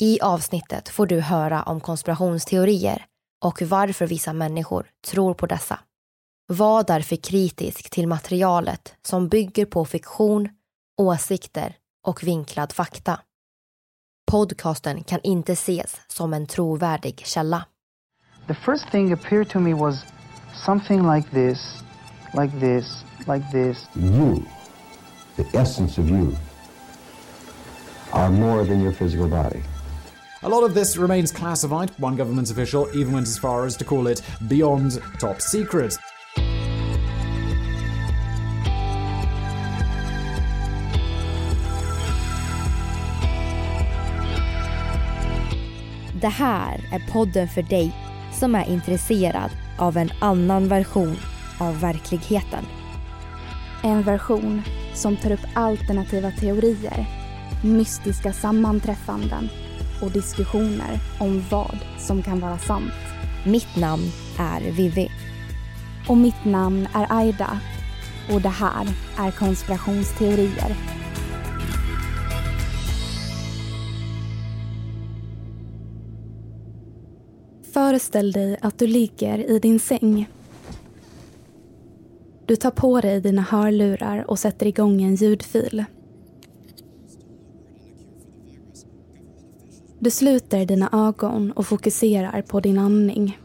I avsnittet får du höra om konspirationsteorier och varför vissa människor tror på dessa. Var därför kritisk till materialet som bygger på fiktion, åsikter och vinklad fakta. Podcasten kan inte ses som en trovärdig källa. The first thing appeared to me was something like this, like this, like this. you, the essence of you, are more than your physical body. A lot of this remains classified. One government official even went as far as to call it beyond top secret. Det här är podden för dig som är intresserad av en annan version av verkligheten. En version som tar upp alternativa teorier, mystiska sammanträffanden och diskussioner om vad som kan vara sant. Mitt namn är Vivi. Och mitt namn är Aida. Och det här är konspirationsteorier. Föreställ dig att du ligger i din säng. Du tar på dig dina hörlurar och sätter igång en ljudfil. Du sluter dina ögon och fokuserar på din andning.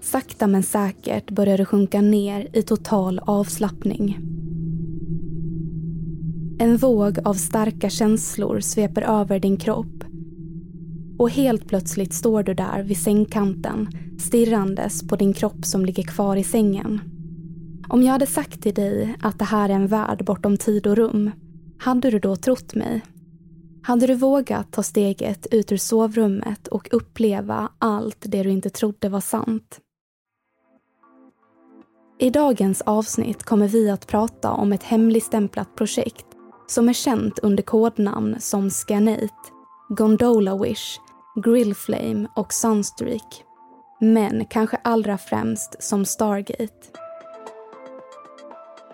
Sakta men säkert börjar du sjunka ner i total avslappning. En våg av starka känslor sveper över din kropp. Och helt plötsligt står du där vid sängkanten stirrandes på din kropp som ligger kvar i sängen. Om jag hade sagt till dig att det här är en värld bortom tid och rum, hade du då trott mig? Hade du vågat ta steget ut ur sovrummet och uppleva allt det du inte trodde var sant? I dagens avsnitt kommer vi att prata om ett hemligstämplat projekt som är känt under kodnamn som Scanate, Gondola Wish, Grillflame och Sunstreak. Men kanske allra främst som Stargate.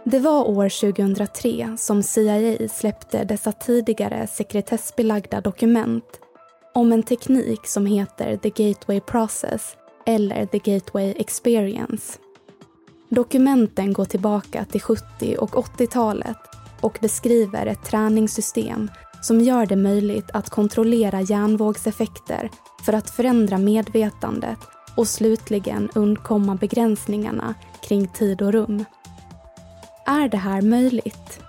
Det var år 2003 som CIA släppte dessa tidigare sekretessbelagda dokument om en teknik som heter The Gateway Process eller The Gateway Experience. Dokumenten går tillbaka till 70 och 80-talet och beskriver ett träningssystem som gör det möjligt att kontrollera hjärnvågseffekter för att förändra medvetandet och slutligen undkomma begränsningarna kring tid och rum. Är det här möjligt?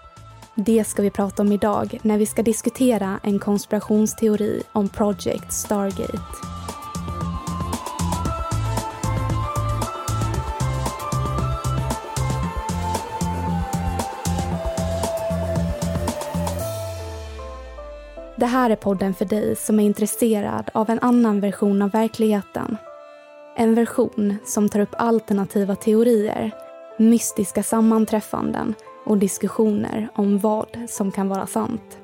Det ska vi prata om idag när vi ska diskutera en konspirationsteori om Project Stargate. Det här är podden för dig som är intresserad av en annan version av verkligheten. En version som tar upp alternativa teorier, mystiska sammanträffanden och diskussioner om vad som kan vara sant.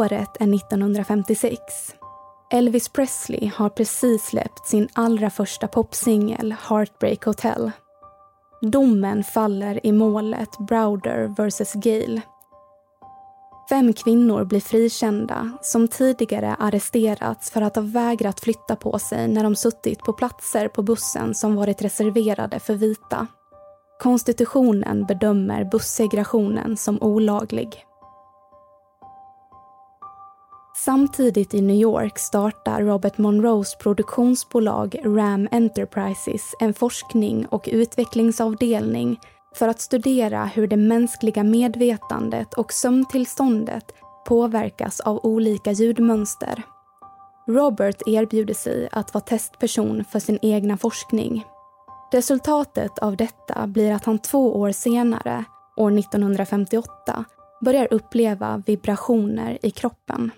Året är 1956. Elvis Presley har precis släppt sin allra första popsingel Heartbreak Hotel. Domen faller i målet Browder vs Gale. Fem kvinnor blir frikända som tidigare arresterats för att ha vägrat flytta på sig när de suttit på platser på bussen som varit reserverade för vita. Konstitutionen bedömer bussegregationen som olaglig. Samtidigt i New York startar Robert Monroes produktionsbolag Ram Enterprises en forskning och utvecklingsavdelning för att studera hur det mänskliga medvetandet och sömntillståndet påverkas av olika ljudmönster. Robert erbjuder sig att vara testperson för sin egna forskning. Resultatet av detta blir att han två år senare, år 1958, börjar uppleva vibrationer i kroppen.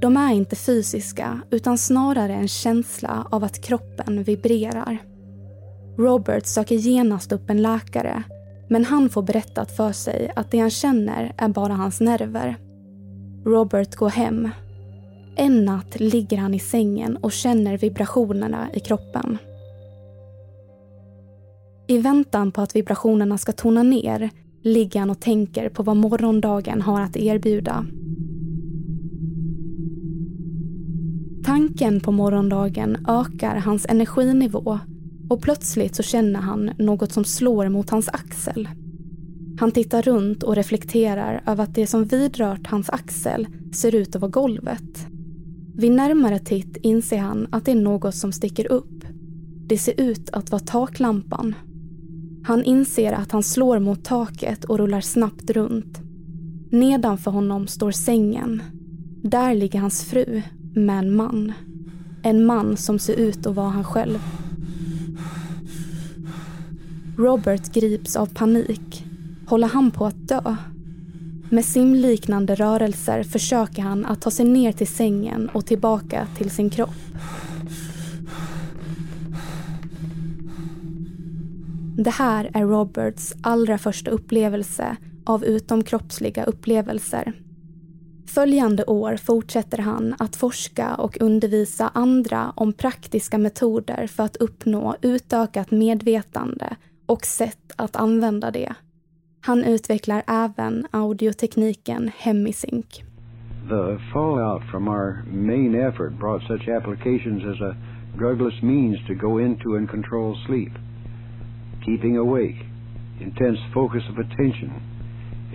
De är inte fysiska utan snarare en känsla av att kroppen vibrerar. Robert söker genast upp en läkare men han får berättat för sig att det han känner är bara hans nerver. Robert går hem. En natt ligger han i sängen och känner vibrationerna i kroppen. I väntan på att vibrationerna ska tona ner ligger han och tänker på vad morgondagen har att erbjuda. Tanken på morgondagen ökar hans energinivå och plötsligt så känner han något som slår mot hans axel. Han tittar runt och reflekterar över att det som vidrört hans axel ser ut att vara golvet. Vid närmare titt inser han att det är något som sticker upp. Det ser ut att vara taklampan. Han inser att han slår mot taket och rullar snabbt runt. Nedanför honom står sängen. Där ligger hans fru med en man. En man som ser ut att vara han själv. Robert grips av panik. Håller han på att dö? Med simliknande rörelser försöker han att ta sig ner till sängen och tillbaka till sin kropp. Det här är Roberts allra första upplevelse av utomkroppsliga upplevelser. Följande år fortsätter han att forska och undervisa andra om praktiska metoder för att uppnå utökat medvetande och sätt att använda det. Han utvecklar även audiotekniken Hemisync. The fallout from our main effort brought such applications as a drugless means to go into and control sleep, keeping awake, intense focus of attention,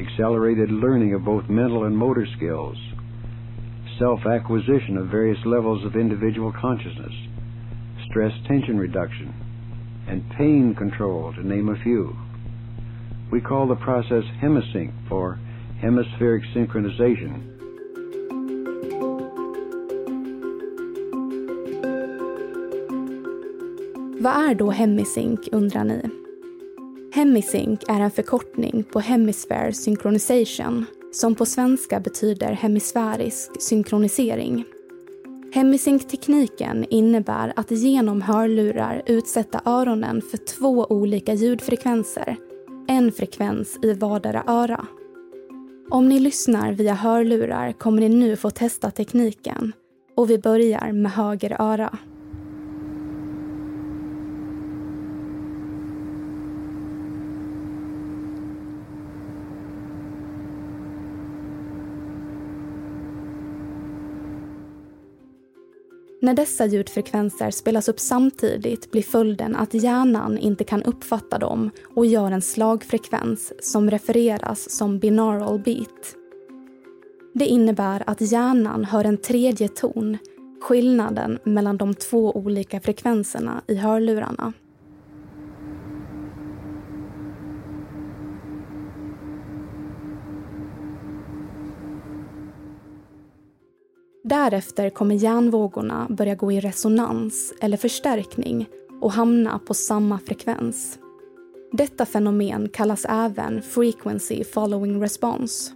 accelerated learning of both mental and motor skills, self acquisition of various levels of individual consciousness, stress tension reduction, and pain control, to name a few. We call the process hemisync for hemispheric synchronization. Vad är då hemisync undrar ni? Hemisync är en förkortning på Hemisphere Synchronization som på svenska betyder hemisfärisk synkronisering. Hemisync-tekniken innebär att genom hörlurar utsätta öronen för två olika ljudfrekvenser, en frekvens i vardera öra. Om ni lyssnar via hörlurar kommer ni nu få testa tekniken och vi börjar med höger öra. När dessa ljudfrekvenser spelas upp samtidigt blir följden att hjärnan inte kan uppfatta dem och gör en slagfrekvens som refereras som binaural beat. Det innebär att hjärnan hör en tredje ton, skillnaden mellan de två olika frekvenserna i hörlurarna. Därefter kommer hjärnvågorna börja gå i resonans eller förstärkning och hamna på samma frekvens. Detta fenomen kallas även frequency following response.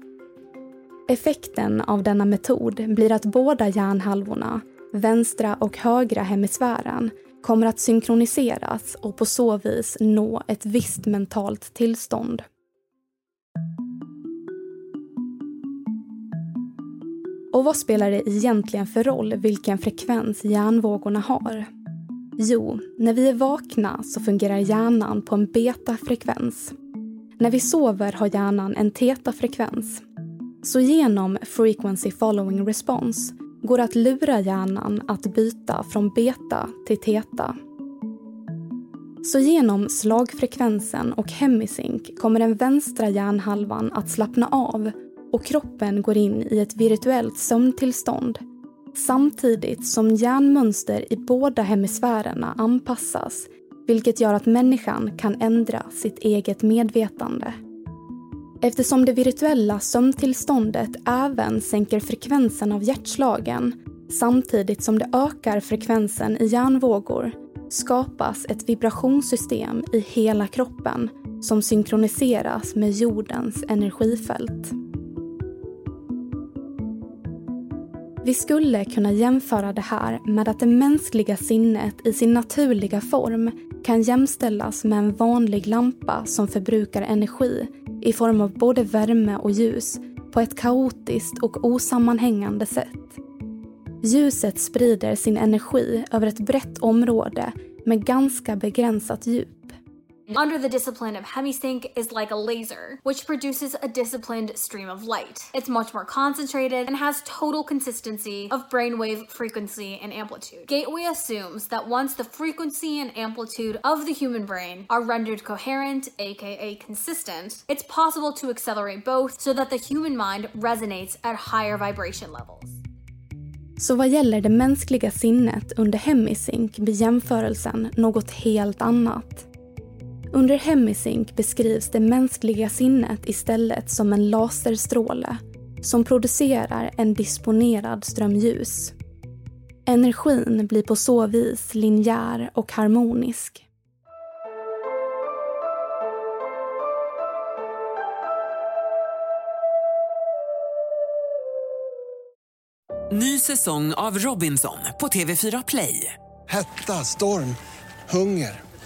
Effekten av denna metod blir att båda hjärnhalvorna, vänstra och högra hemisfären, kommer att synkroniseras och på så vis nå ett visst mentalt tillstånd. Och vad spelar det egentligen för roll vilken frekvens hjärnvågorna har? Jo, när vi är vakna så fungerar hjärnan på en betafrekvens. När vi sover har hjärnan en teta-frekvens. Så genom frequency following response går det att lura hjärnan att byta från beta till teta. Så genom slagfrekvensen och hemisync kommer den vänstra hjärnhalvan att slappna av och kroppen går in i ett virtuellt sömntillstånd samtidigt som hjärnmönster i båda hemisfärerna anpassas vilket gör att människan kan ändra sitt eget medvetande. Eftersom det virtuella sömntillståndet även sänker frekvensen av hjärtslagen samtidigt som det ökar frekvensen i hjärnvågor skapas ett vibrationssystem i hela kroppen som synkroniseras med jordens energifält. Vi skulle kunna jämföra det här med att det mänskliga sinnet i sin naturliga form kan jämställas med en vanlig lampa som förbrukar energi i form av både värme och ljus på ett kaotiskt och osammanhängande sätt. Ljuset sprider sin energi över ett brett område med ganska begränsat djup. Under the discipline of hemisync is like a laser, which produces a disciplined stream of light. It's much more concentrated and has total consistency of brainwave frequency and amplitude. Gateway assumes that once the frequency and amplitude of the human brain are rendered coherent, aka consistent, it's possible to accelerate both so that the human mind resonates at higher vibration levels. Så vad gäller det mänskliga sinnet under hemisync blir jämförelsen något helt annat. Under hemisync beskrivs det mänskliga sinnet istället som en laserstråle som producerar en disponerad ström ljus. Energin blir på så vis linjär och harmonisk. Ny säsong av Robinson på TV4 Play. Hetta, storm, hunger.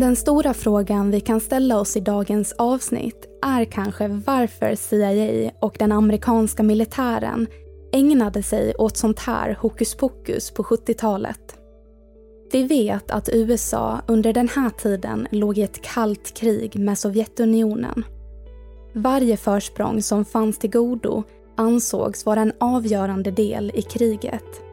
Den stora frågan vi kan ställa oss i dagens avsnitt är kanske varför CIA och den amerikanska militären ägnade sig åt sånt här hokus pokus på 70-talet. Vi vet att USA under den här tiden låg i ett kallt krig med Sovjetunionen. Varje försprång som fanns till godo ansågs vara en avgörande del i kriget.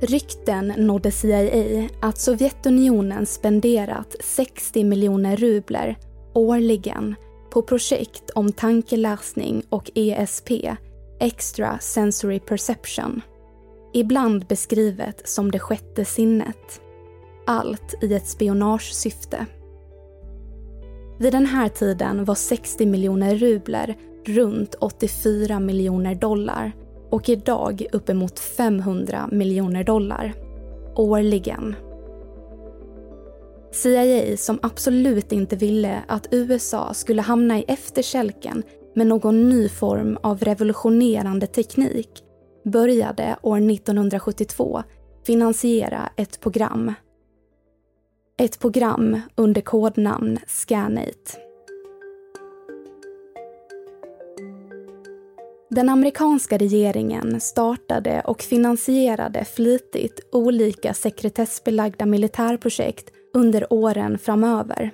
Rykten nådde CIA att Sovjetunionen spenderat 60 miljoner rubler årligen på projekt om tankeläsning och ESP, Extra Sensory Perception. Ibland beskrivet som det sjätte sinnet. Allt i ett spionagesyfte. Vid den här tiden var 60 miljoner rubler runt 84 miljoner dollar och idag uppemot 500 miljoner dollar. Årligen. CIA som absolut inte ville att USA skulle hamna i efterkälken med någon ny form av revolutionerande teknik började år 1972 finansiera ett program. Ett program under kodnamn Scanate. Den amerikanska regeringen startade och finansierade flitigt olika sekretessbelagda militärprojekt under åren framöver.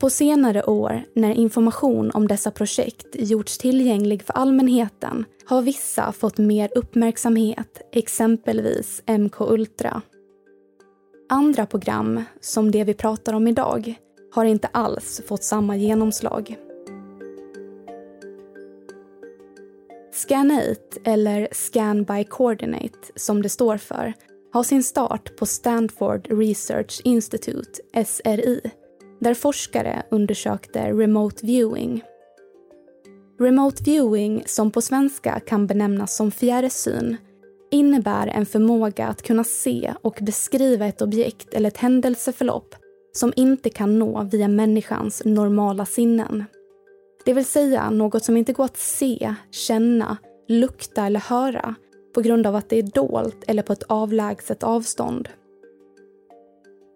På senare år, när information om dessa projekt gjorts tillgänglig för allmänheten, har vissa fått mer uppmärksamhet, exempelvis MK Ultra. Andra program, som det vi pratar om idag, har inte alls fått samma genomslag. Scan8, eller Scan by Coordinate som det står för, har sin start på Stanford Research Institute, SRI, där forskare undersökte remote viewing. Remote viewing, som på svenska kan benämnas som fjärrsyn, innebär en förmåga att kunna se och beskriva ett objekt eller ett händelseförlopp som inte kan nå via människans normala sinnen. Det vill säga något som inte går att se, känna, lukta eller höra på grund av att det är dolt eller på ett avlägset avstånd.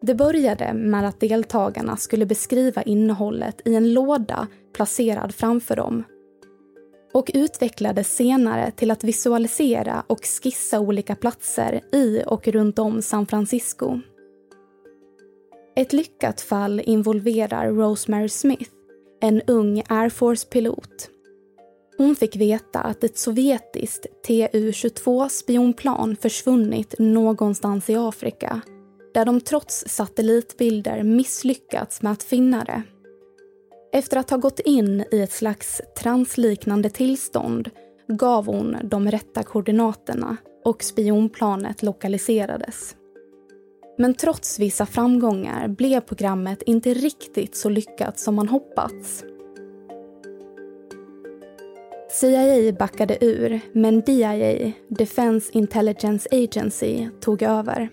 Det började med att deltagarna skulle beskriva innehållet i en låda placerad framför dem och utvecklades senare till att visualisera och skissa olika platser i och runt om San Francisco. Ett lyckat fall involverar Rosemary Smith, en ung Air Force-pilot. Hon fick veta att ett sovjetiskt Tu-22 spionplan försvunnit någonstans i Afrika där de trots satellitbilder misslyckats med att finna det. Efter att ha gått in i ett slags transliknande tillstånd gav hon de rätta koordinaterna och spionplanet lokaliserades. Men trots vissa framgångar blev programmet inte riktigt så lyckat som man hoppats. CIA backade ur, men DIA, Defense Intelligence Agency, tog över.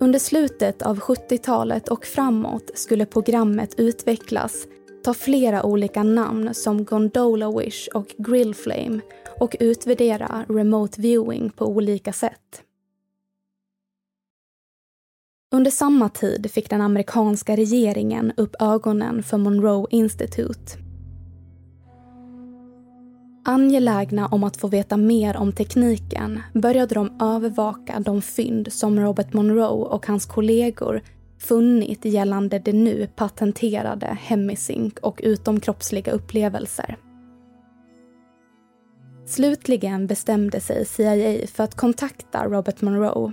Under slutet av 70-talet och framåt skulle programmet utvecklas, ta flera olika namn som Gondola Wish och Grillflame och utvärdera remote viewing på olika sätt. Under samma tid fick den amerikanska regeringen upp ögonen för Monroe Institute. Angelägna om att få veta mer om tekniken började de övervaka de fynd som Robert Monroe och hans kollegor funnit gällande det nu patenterade Hemisync och utomkroppsliga upplevelser. Slutligen bestämde sig CIA för att kontakta Robert Monroe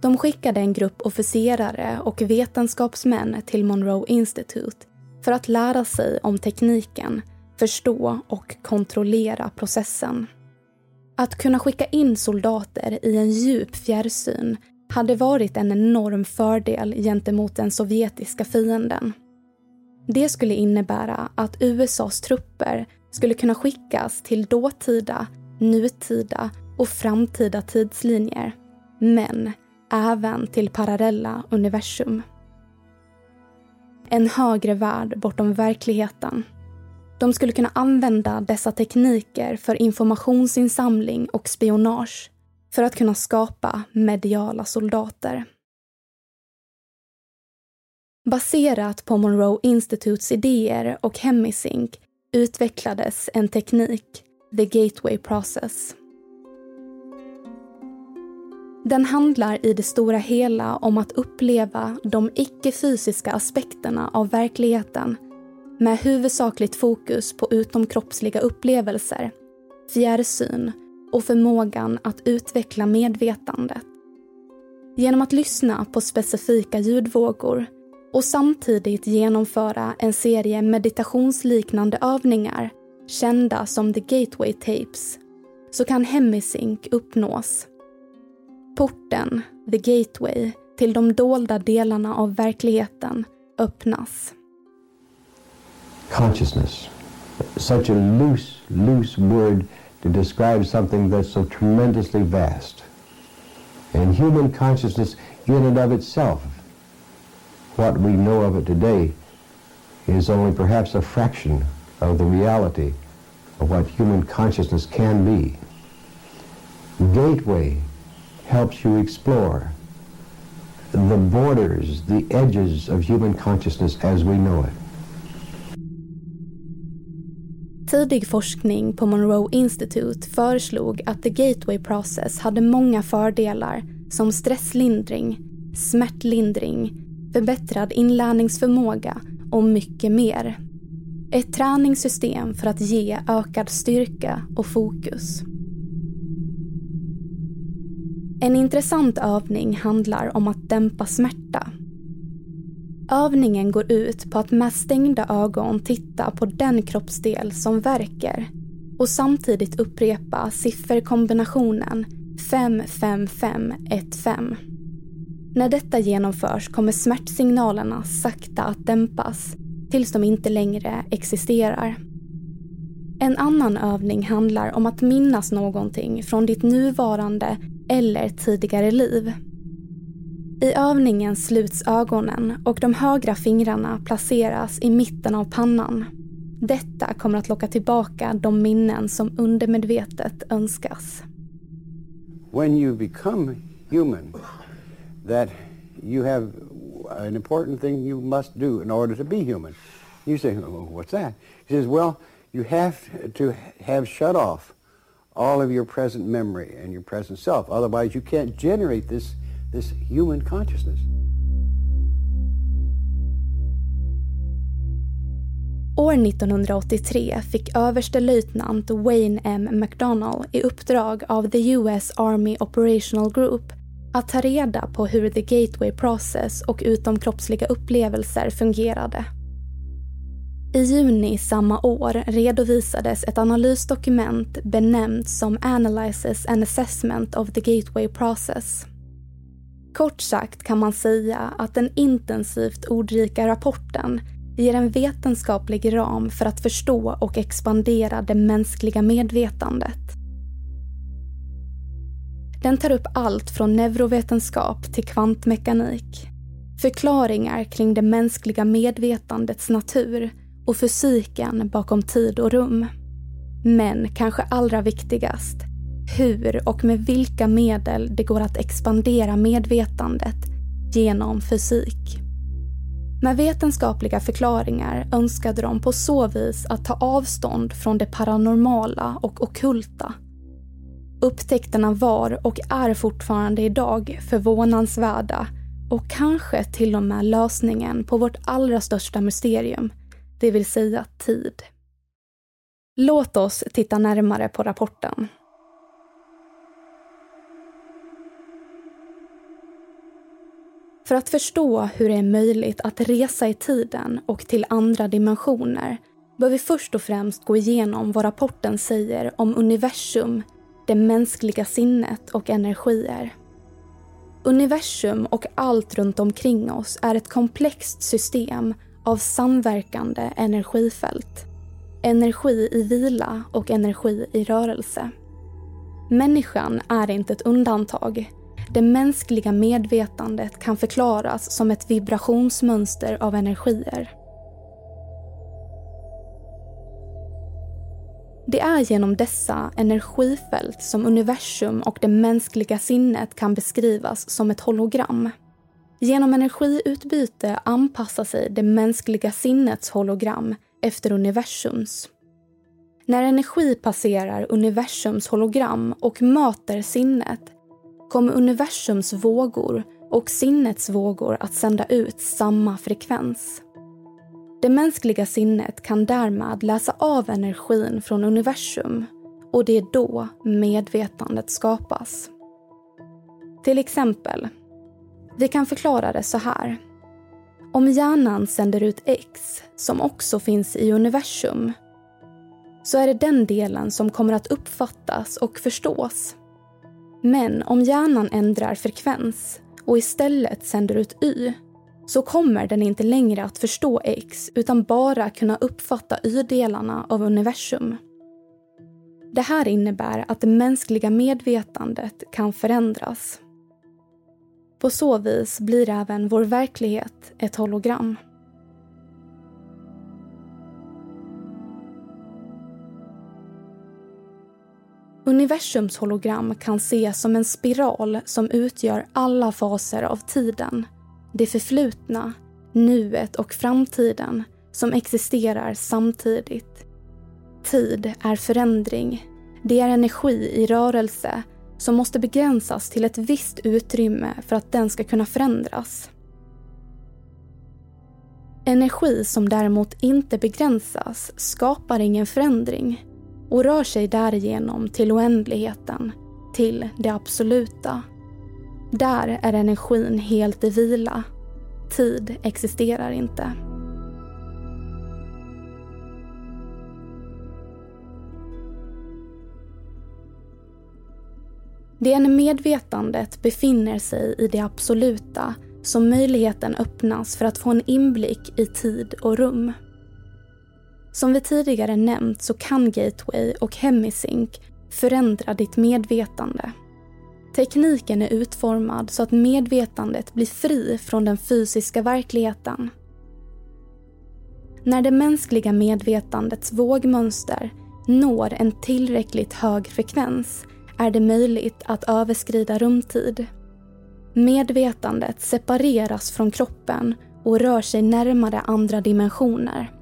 de skickade en grupp officerare och vetenskapsmän till Monroe Institute för att lära sig om tekniken, förstå och kontrollera processen. Att kunna skicka in soldater i en djup fjärrsyn hade varit en enorm fördel gentemot den sovjetiska fienden. Det skulle innebära att USAs trupper skulle kunna skickas till dåtida, nutida och framtida tidslinjer. Men även till parallella universum. En högre värld bortom verkligheten. De skulle kunna använda dessa tekniker för informationsinsamling och spionage för att kunna skapa mediala soldater. Baserat på Monroe Institutes idéer och Hemisync utvecklades en teknik, the Gateway Process. Den handlar i det stora hela om att uppleva de icke-fysiska aspekterna av verkligheten med huvudsakligt fokus på utomkroppsliga upplevelser, fjärrsyn och förmågan att utveckla medvetandet. Genom att lyssna på specifika ljudvågor och samtidigt genomföra en serie meditationsliknande övningar kända som the Gateway Tapes så kan hemisync uppnås Porten, the gateway, till de dolda delarna av verkligheten öppnas. Consciousness. Such a loose, loose word to describe something that's so tremendously vast. And human consciousness in and of itself, what we know of it today, is only perhaps a fraction of the reality of what human consciousness can be. Gateway helps you explore the borders, the edges of human consciousness as we know it. Tidig forskning på Monroe Institute föreslog att the gateway process hade många fördelar som stresslindring, smärtlindring, förbättrad inlärningsförmåga och mycket mer. Ett träningssystem för att ge ökad styrka och fokus. En intressant övning handlar om att dämpa smärta. Övningen går ut på att med stängda ögon titta på den kroppsdel som verkar och samtidigt upprepa sifferkombinationen 55515. När detta genomförs kommer smärtsignalerna sakta att dämpas tills de inte längre existerar. En annan övning handlar om att minnas någonting från ditt nuvarande eller tidigare liv. I övningen sluts ögonen och de högra fingrarna placeras i mitten av pannan. Detta kommer att locka tillbaka de minnen som undermedvetet önskas. When you become human, that you have an important thing you must do in order to be human. You say, well, what's that? He says, well, you have to have shut off all of your present memory and your present self. Otherwise, you can't generate this, this human consciousness. År 1983 fick överstelöjtnant Wayne M. McDonnell i uppdrag av the US Army Operational Group att ta reda på hur the gateway process och utomkroppsliga upplevelser fungerade. I juni samma år redovisades ett analysdokument benämnt som Analysis and Assessment of the Gateway Process. Kort sagt kan man säga att den intensivt ordrika rapporten ger en vetenskaplig ram för att förstå och expandera det mänskliga medvetandet. Den tar upp allt från neurovetenskap till kvantmekanik. Förklaringar kring det mänskliga medvetandets natur och fysiken bakom tid och rum. Men kanske allra viktigast, hur och med vilka medel det går att expandera medvetandet genom fysik. Med vetenskapliga förklaringar önskade de på så vis att ta avstånd från det paranormala och okulta. Upptäckterna var och är fortfarande idag förvånansvärda och kanske till och med lösningen på vårt allra största mysterium, det vill säga tid. Låt oss titta närmare på rapporten. För att förstå hur det är möjligt att resa i tiden och till andra dimensioner bör vi först och främst gå igenom vad rapporten säger om universum, det mänskliga sinnet och energier. Universum och allt runt omkring oss är ett komplext system av samverkande energifält. Energi i vila och energi i rörelse. Människan är inte ett undantag. Det mänskliga medvetandet kan förklaras som ett vibrationsmönster av energier. Det är genom dessa energifält som universum och det mänskliga sinnet kan beskrivas som ett hologram. Genom energiutbyte anpassar sig det mänskliga sinnets hologram efter universums. När energi passerar universums hologram och möter sinnet kommer universums vågor och sinnets vågor att sända ut samma frekvens. Det mänskliga sinnet kan därmed läsa av energin från universum och det är då medvetandet skapas. Till exempel, vi kan förklara det så här. Om hjärnan sänder ut X, som också finns i universum, så är det den delen som kommer att uppfattas och förstås. Men om hjärnan ändrar frekvens och istället sänder ut Y så kommer den inte längre att förstå X utan bara kunna uppfatta Y-delarna av universum. Det här innebär att det mänskliga medvetandet kan förändras. På så vis blir även vår verklighet ett hologram. Universums hologram kan ses som en spiral som utgör alla faser av tiden. Det förflutna, nuet och framtiden som existerar samtidigt. Tid är förändring. Det är energi i rörelse som måste begränsas till ett visst utrymme för att den ska kunna förändras. Energi som däremot inte begränsas skapar ingen förändring och rör sig därigenom till oändligheten, till det absoluta. Där är energin helt i vila. Tid existerar inte. Det är när medvetandet befinner sig i det absoluta som möjligheten öppnas för att få en inblick i tid och rum. Som vi tidigare nämnt så kan Gateway och Hemisync förändra ditt medvetande. Tekniken är utformad så att medvetandet blir fri från den fysiska verkligheten. När det mänskliga medvetandets vågmönster når en tillräckligt hög frekvens är det möjligt att överskrida rumtid. Medvetandet separeras från kroppen och rör sig närmare andra dimensioner.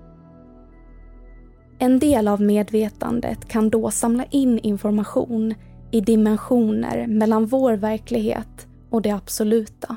En del av medvetandet kan då samla in information i dimensioner mellan vår verklighet och det absoluta.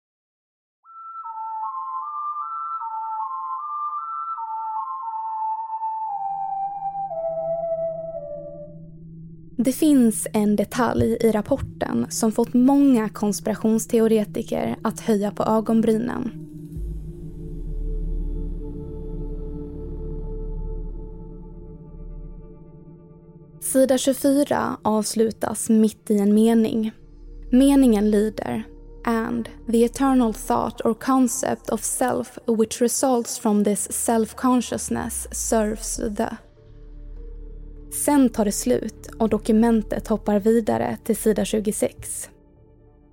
Det finns en detalj i rapporten som fått många konspirationsteoretiker att höja på ögonbrynen. Sida 24 avslutas mitt i en mening. Meningen lyder and the eternal thought or concept of self which results from this self-consciousness serves the. Sen tar det slut och dokumentet hoppar vidare till sida 26.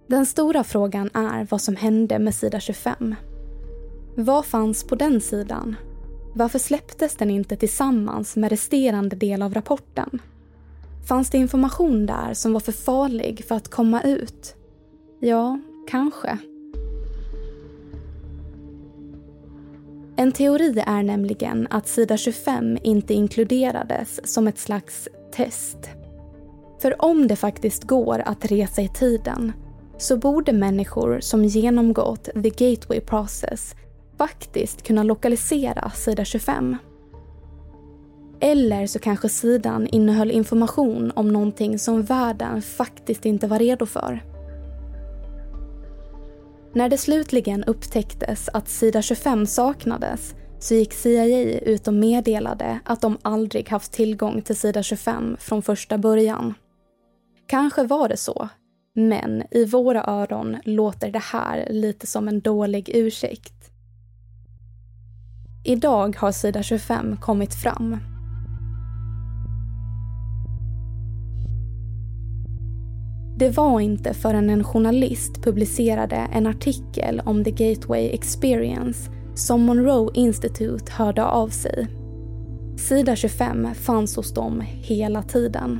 Den stora frågan är vad som hände med sida 25. Vad fanns på den sidan? Varför släpptes den inte tillsammans med resterande del av rapporten? Fanns det information där som var för farlig för att komma ut? Ja, kanske. En teori är nämligen att sida 25 inte inkluderades som ett slags test. För om det faktiskt går att resa i tiden så borde människor som genomgått the gateway process faktiskt kunna lokalisera sida 25. Eller så kanske sidan innehöll information om någonting som världen faktiskt inte var redo för. När det slutligen upptäcktes att sida 25 saknades så gick CIA ut och meddelade att de aldrig haft tillgång till sida 25 från första början. Kanske var det så, men i våra öron låter det här lite som en dålig ursäkt. Idag har sida 25 kommit fram. Det var inte förrän en journalist publicerade en artikel om The Gateway Experience som Monroe Institute hörde av sig. Sida 25 fanns hos dem hela tiden.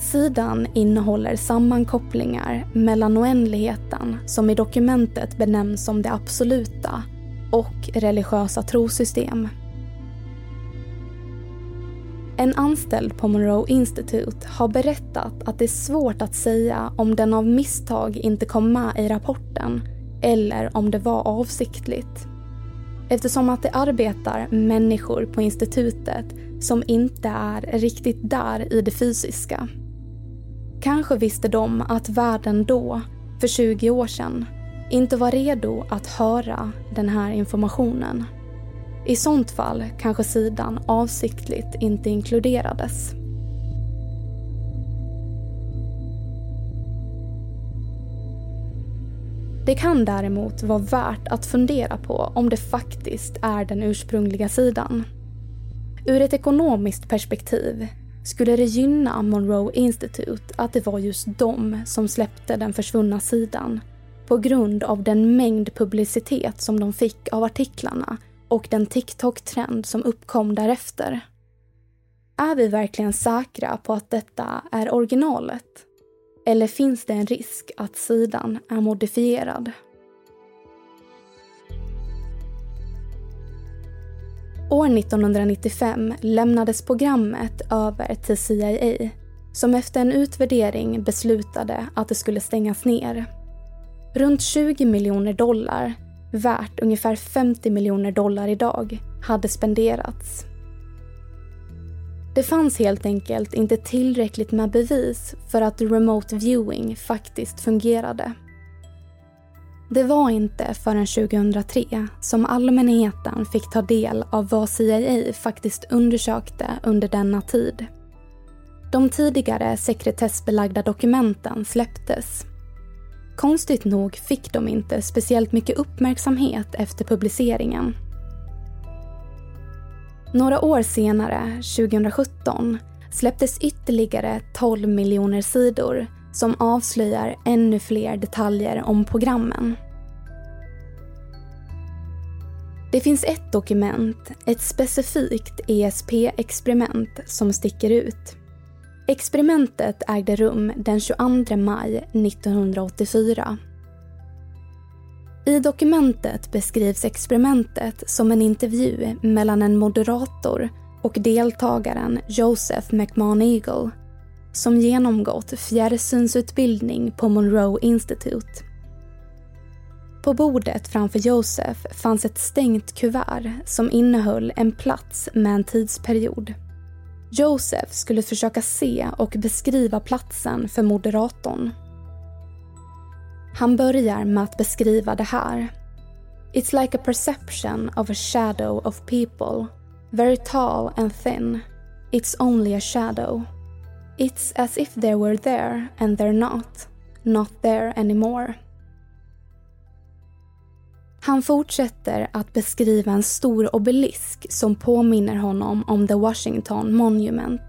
Sidan innehåller sammankopplingar mellan oändligheten som i dokumentet benämns som det absoluta och religiösa trosystem. En anställd på Monroe Institute har berättat att det är svårt att säga om den av misstag inte kom med i rapporten eller om det var avsiktligt. Eftersom att det arbetar människor på institutet som inte är riktigt där i det fysiska. Kanske visste de att världen då, för 20 år sedan, inte var redo att höra den här informationen. I sånt fall kanske sidan avsiktligt inte inkluderades. Det kan däremot vara värt att fundera på om det faktiskt är den ursprungliga sidan. Ur ett ekonomiskt perspektiv skulle det gynna Monroe Institute att det var just de som släppte den försvunna sidan på grund av den mängd publicitet som de fick av artiklarna och den TikTok-trend som uppkom därefter. Är vi verkligen säkra på att detta är originalet? Eller finns det en risk att sidan är modifierad? År 1995 lämnades programmet över till CIA som efter en utvärdering beslutade att det skulle stängas ner. Runt 20 miljoner dollar, värt ungefär 50 miljoner dollar idag, hade spenderats. Det fanns helt enkelt inte tillräckligt med bevis för att remote viewing faktiskt fungerade. Det var inte förrän 2003 som allmänheten fick ta del av vad CIA faktiskt undersökte under denna tid. De tidigare sekretessbelagda dokumenten släpptes. Konstigt nog fick de inte speciellt mycket uppmärksamhet efter publiceringen. Några år senare, 2017, släpptes ytterligare 12 miljoner sidor som avslöjar ännu fler detaljer om programmen. Det finns ett dokument, ett specifikt ESP-experiment, som sticker ut. Experimentet ägde rum den 22 maj 1984. I dokumentet beskrivs experimentet som en intervju mellan en moderator och deltagaren Joseph McMahon-Eagle som genomgått fjärrsynsutbildning på Monroe Institute. På bordet framför Joseph fanns ett stängt kuvert som innehöll en plats med en tidsperiod. Joseph skulle försöka se och beskriva platsen för moderatorn. Han börjar med att beskriva det här. It's like a perception of a shadow of people. Very tall and thin. It's only a shadow. It's as if they were there and they're not. Not there anymore. Han fortsätter att beskriva en stor obelisk som påminner honom om The Washington Monument.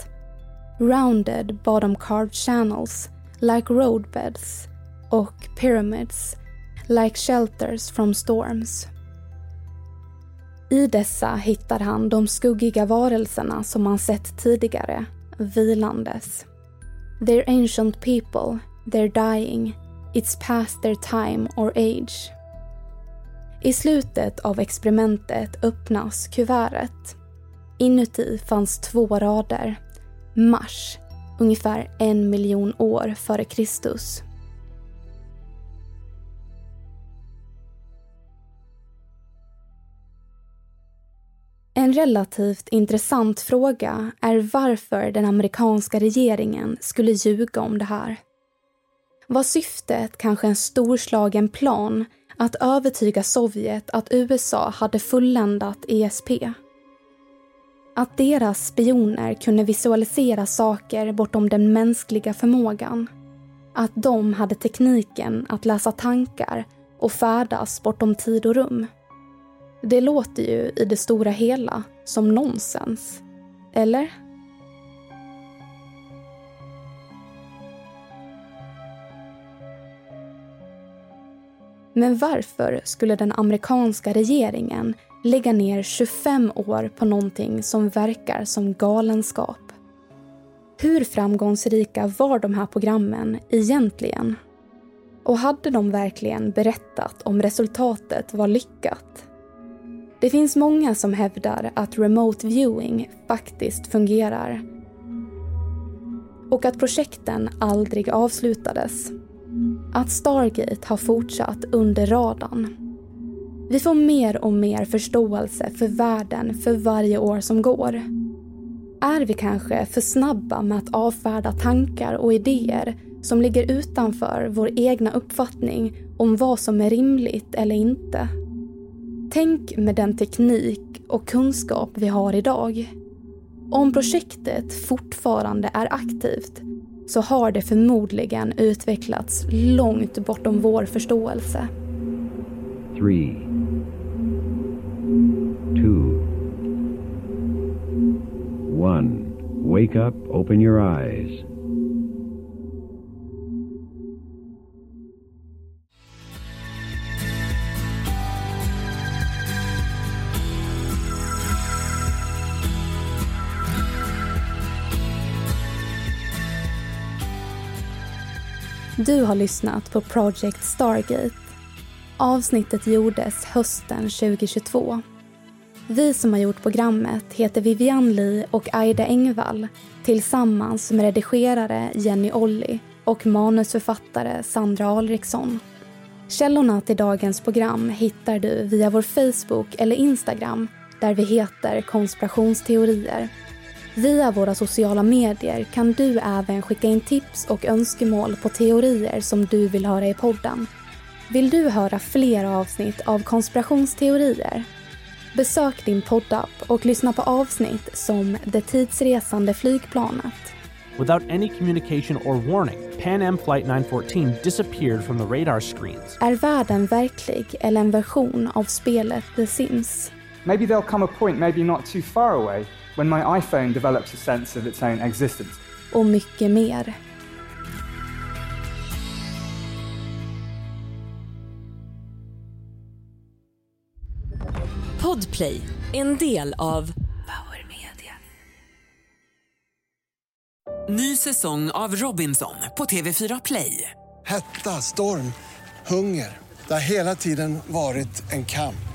Rounded bottom carved channels, like roadbeds, och pyramids, like shelters from storms. I dessa hittar han de skuggiga varelserna som han sett tidigare, vilandes. They're ancient people, they're dying, it's past their time or age. I slutet av experimentet öppnas kuvertet. Inuti fanns två rader. Mars, ungefär en miljon år före Kristus. En relativt intressant fråga är varför den amerikanska regeringen skulle ljuga om det här. Var syftet kanske en storslagen plan att övertyga Sovjet att USA hade fulländat ESP? Att deras spioner kunde visualisera saker bortom den mänskliga förmågan? Att de hade tekniken att läsa tankar och färdas bortom tid och rum? Det låter ju i det stora hela som nonsens. Eller? Men varför skulle den amerikanska regeringen lägga ner 25 år på någonting som verkar som galenskap? Hur framgångsrika var de här programmen egentligen? Och hade de verkligen berättat om resultatet var lyckat? Det finns många som hävdar att remote viewing faktiskt fungerar och att projekten aldrig avslutades. Att Stargate har fortsatt under radarn. Vi får mer och mer förståelse för världen för varje år som går. Är vi kanske för snabba med att avfärda tankar och idéer som ligger utanför vår egna uppfattning om vad som är rimligt eller inte? Tänk med den teknik och kunskap vi har idag. Om projektet fortfarande är aktivt så har det förmodligen utvecklats långt bortom vår förståelse. Three. Two. One. Wake up, open your eyes. Du har lyssnat på Project Stargate. Avsnittet gjordes hösten 2022. Vi som har gjort programmet heter Vivian Lee och Aida Engvall tillsammans med redigerare Jenny Olli och manusförfattare Sandra Alriksson. Källorna till dagens program hittar du via vår Facebook eller Instagram där vi heter konspirationsteorier. Via våra sociala medier kan du även skicka in tips och önskemål på teorier som du vill höra i podden. Vill du höra fler avsnitt av konspirationsteorier? Besök din poddapp och lyssna på avsnitt som Det tidsresande flygplanet. Without any communication or warning, Pan Am Flight 914 disappeared from the radar screens. Är världen verklig eller en version av spelet The Sims? Maybe there'll come a point, maybe not too far away, when my iPhone develops a sense of its own existence. Och mycket mer. Podplay, en del av Power Media. Ny säsong av Robinson på TV4 Play. Hetta, storm, hunger. Det har hela tiden varit en kamp.